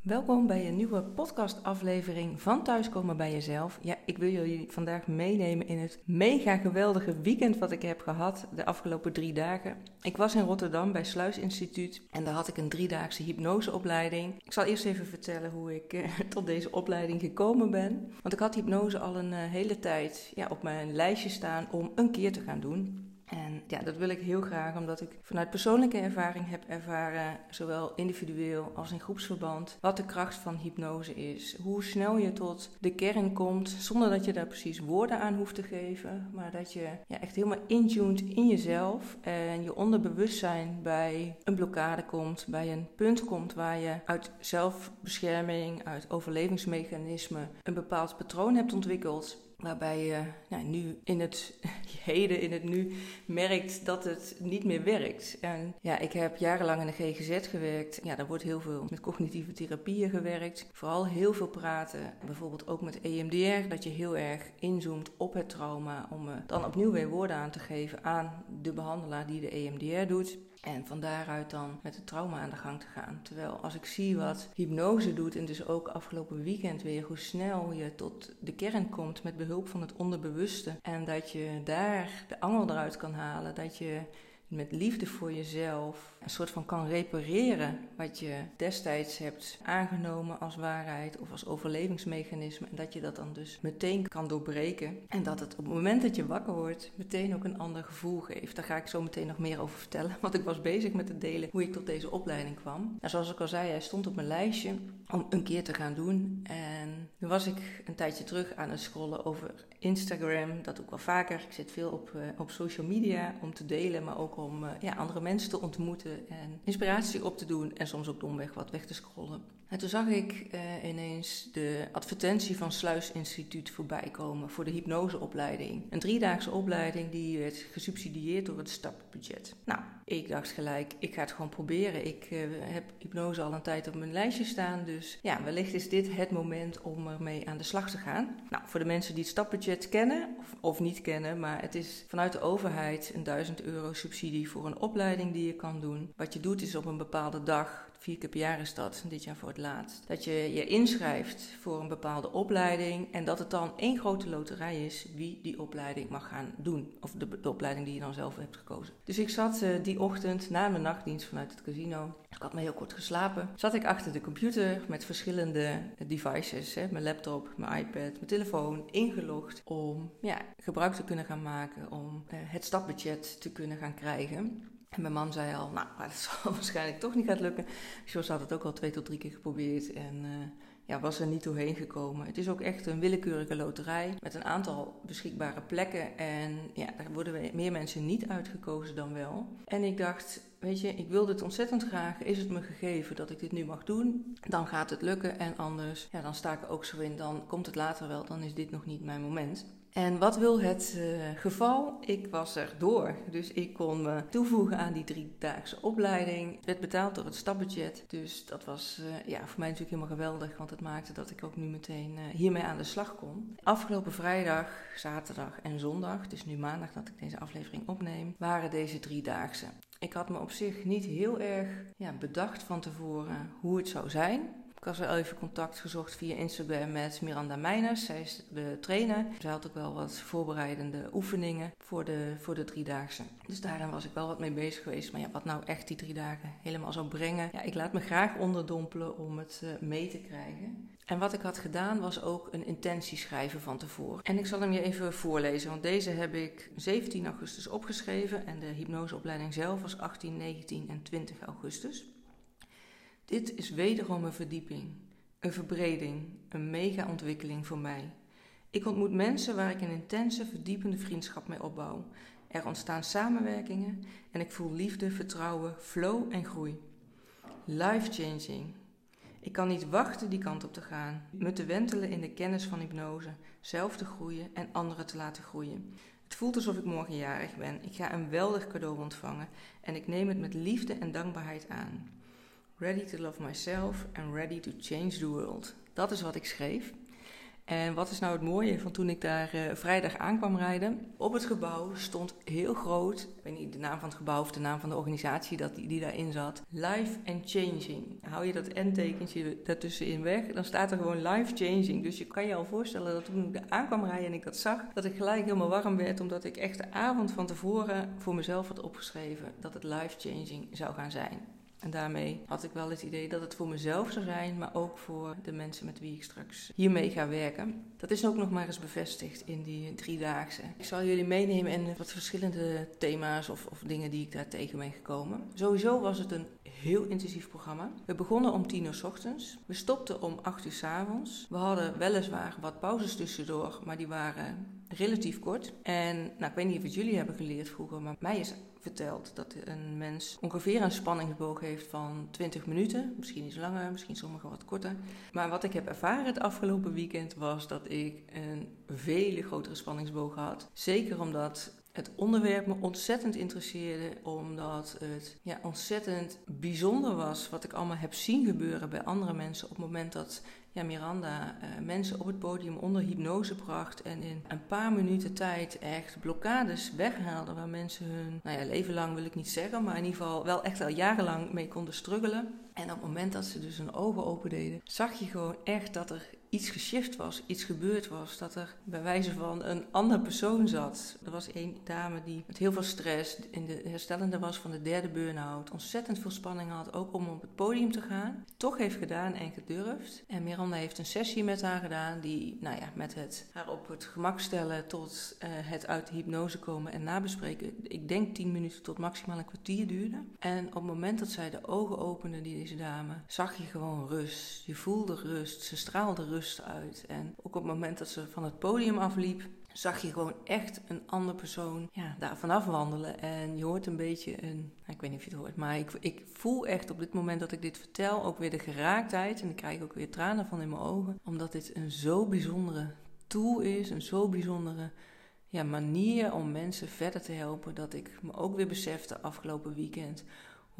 Welkom bij een nieuwe podcastaflevering van Thuiskomen bij Jezelf. Ja, ik wil jullie vandaag meenemen in het mega geweldige weekend wat ik heb gehad de afgelopen drie dagen. Ik was in Rotterdam bij Sluis Instituut en daar had ik een driedaagse hypnoseopleiding. Ik zal eerst even vertellen hoe ik eh, tot deze opleiding gekomen ben. Want ik had hypnose al een eh, hele tijd ja, op mijn lijstje staan om een keer te gaan doen. En ja, dat wil ik heel graag, omdat ik vanuit persoonlijke ervaring heb ervaren, zowel individueel als in groepsverband, wat de kracht van hypnose is. Hoe snel je tot de kern komt, zonder dat je daar precies woorden aan hoeft te geven, maar dat je ja, echt helemaal intuned in jezelf en je onderbewustzijn bij een blokkade komt, bij een punt komt waar je uit zelfbescherming, uit overlevingsmechanismen een bepaald patroon hebt ontwikkeld Waarbij je nou, nu in het heden, in het nu, merkt dat het niet meer werkt. En ja, ik heb jarenlang in de GGZ gewerkt. Ja, daar wordt heel veel met cognitieve therapieën gewerkt. Vooral heel veel praten. Bijvoorbeeld ook met EMDR, dat je heel erg inzoomt op het trauma. Om dan opnieuw weer woorden aan te geven aan de behandelaar die de EMDR doet. En van daaruit dan met het trauma aan de gang te gaan. Terwijl als ik zie wat hypnose doet, en dus ook afgelopen weekend weer, hoe snel je tot de kern komt met behulp van het onderbewuste. En dat je daar de angel eruit kan halen. Dat je met liefde voor jezelf een soort van kan repareren wat je destijds hebt aangenomen als waarheid of als overlevingsmechanisme. En dat je dat dan dus meteen kan doorbreken. En dat het op het moment dat je wakker wordt meteen ook een ander gevoel geeft. Daar ga ik zo meteen nog meer over vertellen. Want ik was bezig met te delen hoe ik tot deze opleiding kwam. Nou, zoals ik al zei, hij stond op mijn lijstje om een keer te gaan doen. En nu was ik een tijdje terug aan het scrollen over Instagram. Dat ook wel vaker. Ik zit veel op, uh, op social media om te delen, maar ook om uh, ja, andere mensen te ontmoeten en inspiratie op te doen en soms ook domweg wat weg te scrollen. En toen zag ik uh, ineens de advertentie van Sluis Instituut voorbij komen voor de hypnoseopleiding. Een driedaagse opleiding die werd gesubsidieerd door het stapbudget. Nou, ik dacht gelijk, ik ga het gewoon proberen. Ik uh, heb hypnose al een tijd op mijn lijstje staan, dus ja, wellicht is dit het moment om ermee aan de slag te gaan. Nou, voor de mensen die het stapbudget kennen of, of niet kennen, maar het is vanuit de overheid een 1000 euro subsidie voor een opleiding die je kan doen. Wat je doet is op een bepaalde dag vier keer per jaar is dat, dit jaar voor het laatst. Dat je je inschrijft voor een bepaalde opleiding en dat het dan één grote loterij is wie die opleiding mag gaan doen. Of de, opleiding die je dan zelf hebt gekozen. Dus ik zat uh, die ochtend na mijn nachtdienst vanuit het casino. Ik had me heel kort geslapen. Zat ik achter de computer met verschillende devices. Hè, mijn laptop, mijn iPad, mijn telefoon. Ingelogd om ja, gebruik te kunnen gaan maken. Om uh, het stapbudget te kunnen gaan krijgen. En mijn man zei al, nou, dat zal waarschijnlijk toch niet gaan lukken. Jos had het ook al twee tot drie keer geprobeerd en uh, ja, was er niet doorheen gekomen. Het is ook echt een willekeurige loterij met een aantal beschikbare plekken. En ja, daar worden meer mensen niet uitgekozen dan wel. En ik dacht, weet je, ik wil dit ontzettend graag. Is het me gegeven dat ik dit nu mag doen? Dan gaat het lukken en anders, ja, dan sta ik er ook zo in. Dan komt het later wel, dan is dit nog niet mijn moment. En wat wil het uh, geval? Ik was er door. Dus ik kon me toevoegen aan die driedaagse opleiding. Het werd betaald door het stapbudget. Dus dat was uh, ja, voor mij natuurlijk helemaal geweldig. Want het maakte dat ik ook nu meteen uh, hiermee aan de slag kon. Afgelopen vrijdag, zaterdag en zondag, dus nu maandag dat ik deze aflevering opneem, waren deze driedaagse. Ik had me op zich niet heel erg ja, bedacht van tevoren hoe het zou zijn. Ik had wel even contact gezocht via Instagram met Miranda Meijners. Zij is de trainer. Zij had ook wel wat voorbereidende oefeningen voor de, voor de driedaagse. Dus daarin was ik wel wat mee bezig geweest. Maar ja, wat nou echt die drie dagen helemaal zou brengen. Ja, ik laat me graag onderdompelen om het uh, mee te krijgen. En wat ik had gedaan was ook een intentie schrijven van tevoren. En ik zal hem je even voorlezen, want deze heb ik 17 augustus opgeschreven. En de hypnoseopleiding zelf was 18, 19 en 20 augustus. Dit is wederom een verdieping, een verbreding, een mega-ontwikkeling voor mij. Ik ontmoet mensen waar ik een intense, verdiepende vriendschap mee opbouw. Er ontstaan samenwerkingen en ik voel liefde, vertrouwen, flow en groei. Life-changing. Ik kan niet wachten die kant op te gaan, me te wentelen in de kennis van hypnose, zelf te groeien en anderen te laten groeien. Het voelt alsof ik morgen jarig ben. Ik ga een weldig cadeau ontvangen en ik neem het met liefde en dankbaarheid aan. Ready to love myself and ready to change the world. Dat is wat ik schreef. En wat is nou het mooie van toen ik daar uh, vrijdag aankwam rijden? Op het gebouw stond heel groot, ik weet niet de naam van het gebouw of de naam van de organisatie dat die, die daarin zat, Life and Changing. Hou je dat N-tekentje daartussenin weg, dan staat er gewoon Life Changing. Dus je kan je al voorstellen dat toen ik daar aankwam rijden en ik dat zag, dat ik gelijk helemaal warm werd, omdat ik echt de avond van tevoren voor mezelf had opgeschreven dat het life changing zou gaan zijn. En daarmee had ik wel het idee dat het voor mezelf zou zijn, maar ook voor de mensen met wie ik straks hiermee ga werken. Dat is ook nog maar eens bevestigd in die driedaagse. Ik zal jullie meenemen in wat verschillende thema's of, of dingen die ik daar tegen ben gekomen. Sowieso was het een heel intensief programma. We begonnen om tien uur s ochtends. We stopten om acht uur s avonds. We hadden weliswaar wat pauzes tussendoor, maar die waren relatief kort. En nou, ik weet niet of jullie hebben geleerd vroeger, maar mij is verteld dat een mens ongeveer een spanningsboog heeft van 20 minuten. Misschien iets langer, misschien sommige wat korter. Maar wat ik heb ervaren het afgelopen weekend was dat ik een vele grotere spanningsboog had. Zeker omdat het onderwerp me ontzettend interesseerde, omdat het ja, ontzettend bijzonder was wat ik allemaal heb zien gebeuren bij andere mensen op het moment dat ja, Miranda uh, mensen op het podium onder hypnose bracht en in een paar minuten tijd echt blokkades weghaalde waar mensen hun, nou ja, leven lang wil ik niet zeggen, maar in ieder geval wel echt al jarenlang mee konden struggelen. En op het moment dat ze dus hun ogen opendeden, zag je gewoon echt dat er iets geschift was, iets gebeurd was. Dat er bij wijze van een andere persoon zat. Er was een dame die met heel veel stress in de herstellende was van de derde burn-out. Ontzettend veel spanning had, ook om op het podium te gaan. Toch heeft gedaan en gedurfd. En Miranda heeft een sessie met haar gedaan die, nou ja, met het haar op het gemak stellen tot uh, het uit de hypnose komen en nabespreken. Ik denk 10 minuten tot maximaal een kwartier duurde. En op het moment dat zij de ogen opende, die deze dame, zag je gewoon rust. Je voelde rust. Ze straalde rust uit. En ook op het moment dat ze van het podium afliep, zag je gewoon echt een andere persoon ja, daar vanaf wandelen. En je hoort een beetje een, nou, ik weet niet of je het hoort, maar ik, ik voel echt op dit moment dat ik dit vertel ook weer de geraaktheid. En ik krijg ook weer tranen van in mijn ogen, omdat dit een zo bijzondere tool is, een zo bijzondere ja, manier om mensen verder te helpen. Dat ik me ook weer besefte afgelopen weekend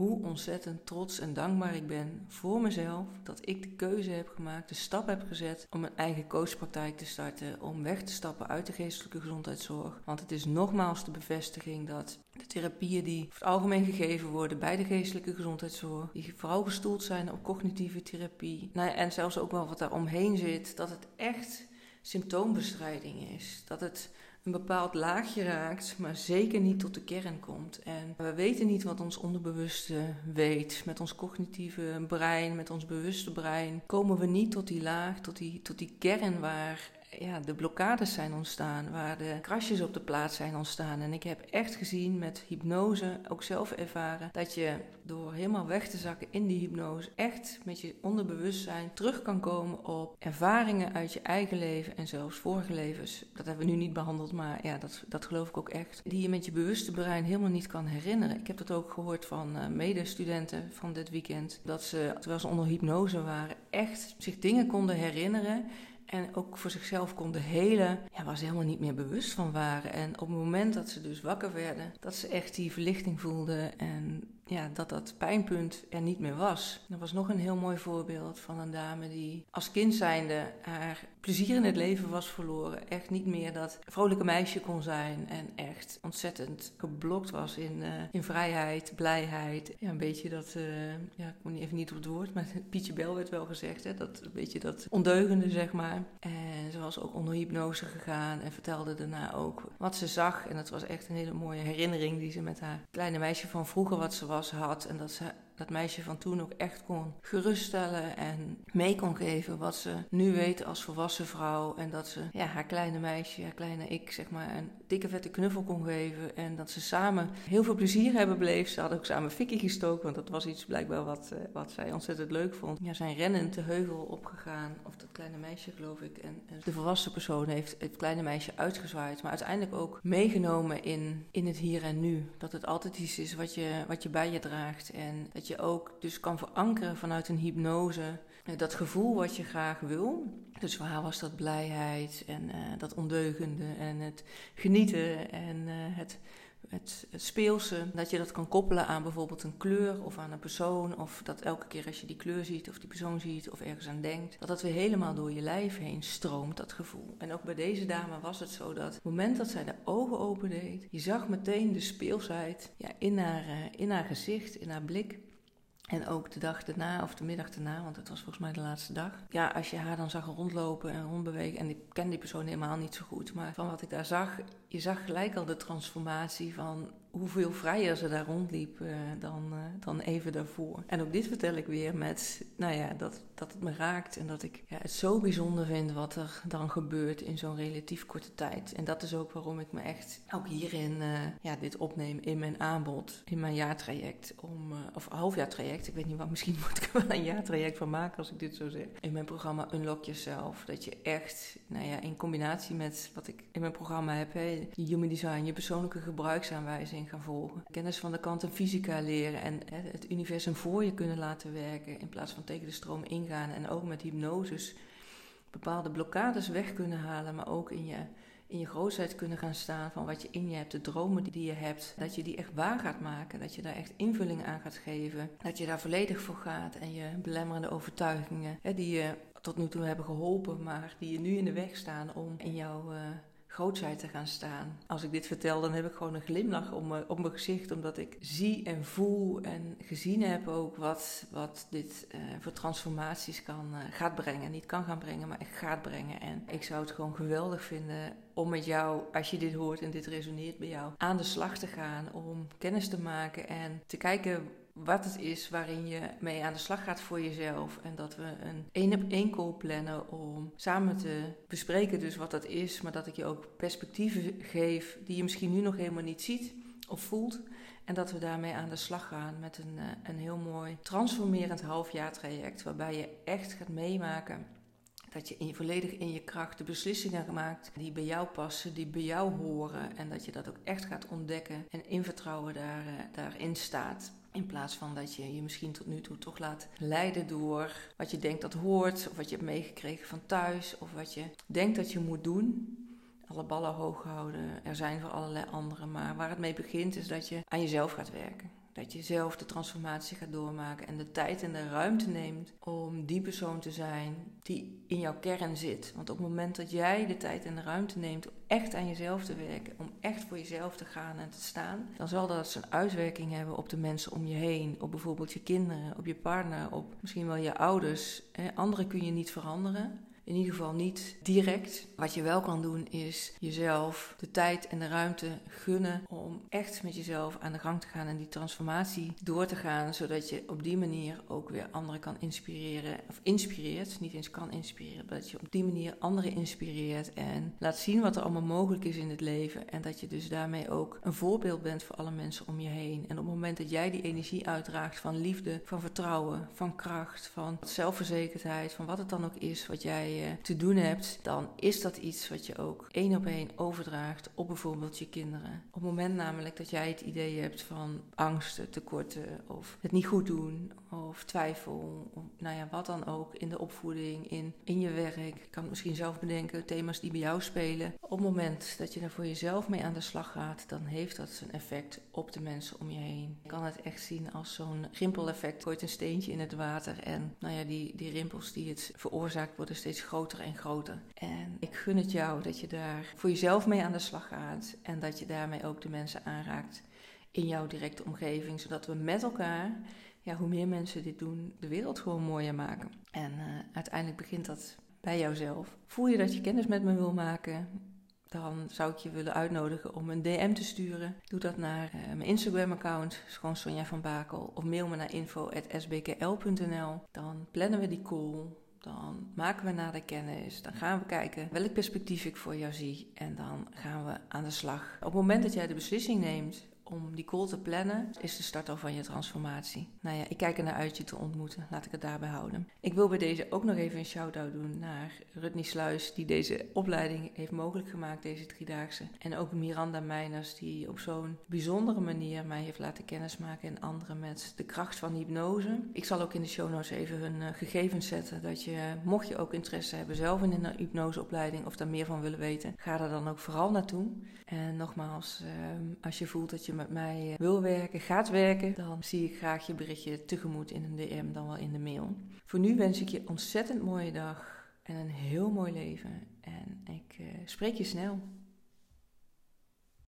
hoe ontzettend trots en dankbaar ik ben voor mezelf dat ik de keuze heb gemaakt, de stap heb gezet om een eigen coachpraktijk te starten, om weg te stappen uit de geestelijke gezondheidszorg. Want het is nogmaals de bevestiging dat de therapieën die over het algemeen gegeven worden bij de geestelijke gezondheidszorg, die vooral gestoeld zijn op cognitieve therapie, nou, en zelfs ook wel wat daar omheen zit, dat het echt symptoombestrijding is. Dat het een bepaald laagje raakt, maar zeker niet tot de kern komt. En we weten niet wat ons onderbewuste weet. Met ons cognitieve brein, met ons bewuste brein, komen we niet tot die laag, tot die, tot die kern waar ja, de blokkades zijn ontstaan, waar de krasjes op de plaats zijn ontstaan. En ik heb echt gezien met hypnose, ook zelf ervaren, dat je door helemaal weg te zakken in die hypnose, echt met je onderbewustzijn terug kan komen op ervaringen uit je eigen leven en zelfs vorige levens. Dat hebben we nu niet behandeld, maar ja, dat, dat geloof ik ook echt. Die je met je bewuste brein helemaal niet kan herinneren. Ik heb dat ook gehoord van uh, medestudenten van dit weekend, dat ze, terwijl ze onder hypnose waren, echt zich dingen konden herinneren en ook voor zichzelf konden helen, ja, waar ze helemaal niet meer bewust van waren. En op het moment dat ze dus wakker werden, dat ze echt die verlichting voelden en ja, dat dat pijnpunt er niet meer was. Er was nog een heel mooi voorbeeld van een dame die als kind zijnde haar plezier in het leven was verloren. Echt niet meer dat vrolijke meisje kon zijn en echt ontzettend geblokt was in, uh, in vrijheid, blijheid. Ja, een beetje dat, uh, ja, ik moet even niet op het woord, maar Pietje Bel werd wel gezegd, hè, dat een beetje dat ondeugende, zeg maar. En ze was ook onder hypnose gegaan en vertelde daarna ook wat ze zag. En dat was echt een hele mooie herinnering die ze met haar kleine meisje van vroeger wat ze was had en dat ze dat meisje van toen ook echt kon geruststellen en mee kon geven wat ze nu weet als volwassen vrouw. En dat ze ja, haar kleine meisje, haar kleine ik, zeg maar, een dikke vette knuffel kon geven. En dat ze samen heel veel plezier hebben beleefd. Ze hadden ook samen fikkie gestoken, want dat was iets blijkbaar wat, uh, wat zij ontzettend leuk vond. Ja, zijn rennend de heuvel opgegaan, of dat kleine meisje geloof ik. En, en de volwassen persoon heeft het kleine meisje uitgezwaaid, maar uiteindelijk ook meegenomen in, in het hier en nu. Dat het altijd iets is wat je, wat je bij je draagt en dat je je ook dus kan verankeren vanuit een hypnose. Eh, dat gevoel wat je graag wil. Dus haar was dat blijheid en uh, dat ondeugende en het genieten en uh, het het, speelse, dat je dat kan koppelen aan bijvoorbeeld een kleur of aan een persoon. Of dat elke keer als je die kleur ziet of die persoon ziet of ergens aan denkt, dat dat weer helemaal door je lijf heen stroomt, dat gevoel. En ook bij deze dame was het zo dat op het moment dat zij de ogen opendeed, je zag meteen de speelsheid ja, in, haar, eh, in haar gezicht, in haar blik. En ook de dag daarna, of de middag daarna, want het was volgens mij de laatste dag. Ja, als je haar dan zag rondlopen en rondbewegen. En ik ken die persoon helemaal niet zo goed. Maar van wat ik daar zag, je zag gelijk al de transformatie van hoeveel vrijer ze daar rondliep uh, dan, uh, dan even daarvoor. En ook dit vertel ik weer met, nou ja, dat, dat het me raakt en dat ik ja, het zo bijzonder vind wat er dan gebeurt in zo'n relatief korte tijd. En dat is ook waarom ik me echt ook hierin uh, ja, dit opneem in mijn aanbod, in mijn jaartraject, om, of halfjaartraject. Ik weet niet wat, misschien moet ik er wel een jaartraject van maken als ik dit zo zeg. In mijn programma Unlock Yourself, dat je echt, nou ja, in combinatie met wat ik in mijn programma heb, hè, je human design, je persoonlijke gebruiksaanwijzing gaan volgen. Kennis van de kanten fysica leren en het universum voor je kunnen laten werken in plaats van tegen de stroom ingaan. En ook met hypnosis bepaalde blokkades weg kunnen halen, maar ook in je, in je grootheid kunnen gaan staan van wat je in je hebt, de dromen die je hebt. Dat je die echt waar gaat maken, dat je daar echt invulling aan gaat geven, dat je daar volledig voor gaat en je belemmerende overtuigingen hè, die je tot nu toe hebben geholpen, maar die je nu in de weg staan om in jouw uh, grootheid te gaan staan. Als ik dit vertel, dan heb ik gewoon een glimlach mijn, op mijn gezicht, omdat ik zie en voel en gezien heb ook wat, wat dit uh, voor transformaties kan, uh, gaat brengen. Niet kan gaan brengen, maar echt gaat brengen. En ik zou het gewoon geweldig vinden om met jou, als je dit hoort en dit resoneert bij jou, aan de slag te gaan, om kennis te maken en te kijken wat het is waarin je mee aan de slag gaat voor jezelf. En dat we een één op één call plannen om samen te bespreken dus wat dat is. Maar dat ik je ook perspectieven geef die je misschien nu nog helemaal niet ziet of voelt. En dat we daarmee aan de slag gaan met een, eh, een heel mooi transformerend halfjaartraject. Waarbij je echt gaat meemaken dat je in, volledig in je kracht de beslissingen maakt die bij jou passen, die bij jou horen. En dat je dat ook echt gaat ontdekken en in vertrouwen daar, uh, daarin staat. In plaats van dat je je misschien tot nu toe toch laat leiden door wat je denkt dat hoort, of wat je hebt meegekregen van thuis, of wat je denkt dat je moet doen. Alle ballen hoog houden, er zijn voor allerlei anderen. Maar waar het mee begint is dat je aan jezelf gaat werken. Dat je zelf de transformatie gaat doormaken en de tijd en de ruimte neemt om die persoon te zijn die in jouw kern zit. Want op het moment dat jij de tijd en de ruimte neemt om echt aan jezelf te werken, om echt voor jezelf te gaan en te staan, dan zal dat zijn uitwerking hebben op de mensen om je heen. Op bijvoorbeeld je kinderen, op je partner, op misschien wel je ouders. Anderen kun je niet veranderen in ieder geval niet direct. Wat je wel kan doen is jezelf de tijd en de ruimte gunnen om echt met jezelf aan de gang te gaan en die transformatie door te gaan, zodat je op die manier ook weer anderen kan inspireren of inspireert, niet eens kan inspireren, maar dat je op die manier anderen inspireert en laat zien wat er allemaal mogelijk is in het leven en dat je dus daarmee ook een voorbeeld bent voor alle mensen om je heen. En op het moment dat jij die energie uitdraagt van liefde, van vertrouwen, van kracht, van zelfverzekerdheid, van wat het dan ook is wat jij te doen hebt, dan is dat iets wat je ook één op één overdraagt op bijvoorbeeld je kinderen. Op het moment namelijk dat jij het idee hebt van angsten, tekorten of het niet goed doen of twijfel, of, nou ja, wat dan ook in de opvoeding, in, in je werk. Je kan het misschien zelf bedenken, thema's die bij jou spelen. Op het moment dat je daar voor jezelf mee aan de slag gaat, dan heeft dat zijn effect op de mensen om je heen. Je kan het echt zien als zo'n rimpeleffect. Gooit een steentje in het water en nou ja, die, die rimpels die het veroorzaakt worden steeds groter en groter. En ik gun het jou dat je daar voor jezelf mee aan de slag gaat en dat je daarmee ook de mensen aanraakt in jouw directe omgeving, zodat we met elkaar hoe meer mensen dit doen, de wereld gewoon mooier maken. En uh, uiteindelijk begint dat bij jouzelf. Voel je dat je kennis met me wil maken? Dan zou ik je willen uitnodigen om een DM te sturen. Doe dat naar uh, mijn Instagram-account, gewoon Sonja van Bakel. Of mail me naar info.sbkl.nl. Dan plannen we die call. Dan maken we nader kennis. Dan gaan we kijken welk perspectief ik voor jou zie. En dan gaan we aan de slag. Op het moment dat jij de beslissing neemt om die call te plannen, is de start al van je transformatie. Nou ja, ik kijk er naar uit je te ontmoeten. Laat ik het daarbij houden. Ik wil bij deze ook nog even een shout-out doen naar Rutney Sluis, die deze opleiding heeft mogelijk gemaakt, deze driedaagse. En ook Miranda Meiners, die op zo'n bijzondere manier mij heeft laten kennismaken en anderen met de kracht van hypnose. Ik zal ook in de show notes even hun uh, gegevens zetten, dat je, mocht je ook interesse hebben zelf in een hypnoseopleiding of daar meer van willen weten, ga er dan ook vooral naartoe. En nogmaals, ehm, als je voelt dat je met mij wil werken, gaat werken, dan zie ik graag je berichtje tegemoet in een DM, dan wel in de mail. Voor nu wens ik je ontzettend mooie dag en een heel mooi leven. En ik spreek je snel.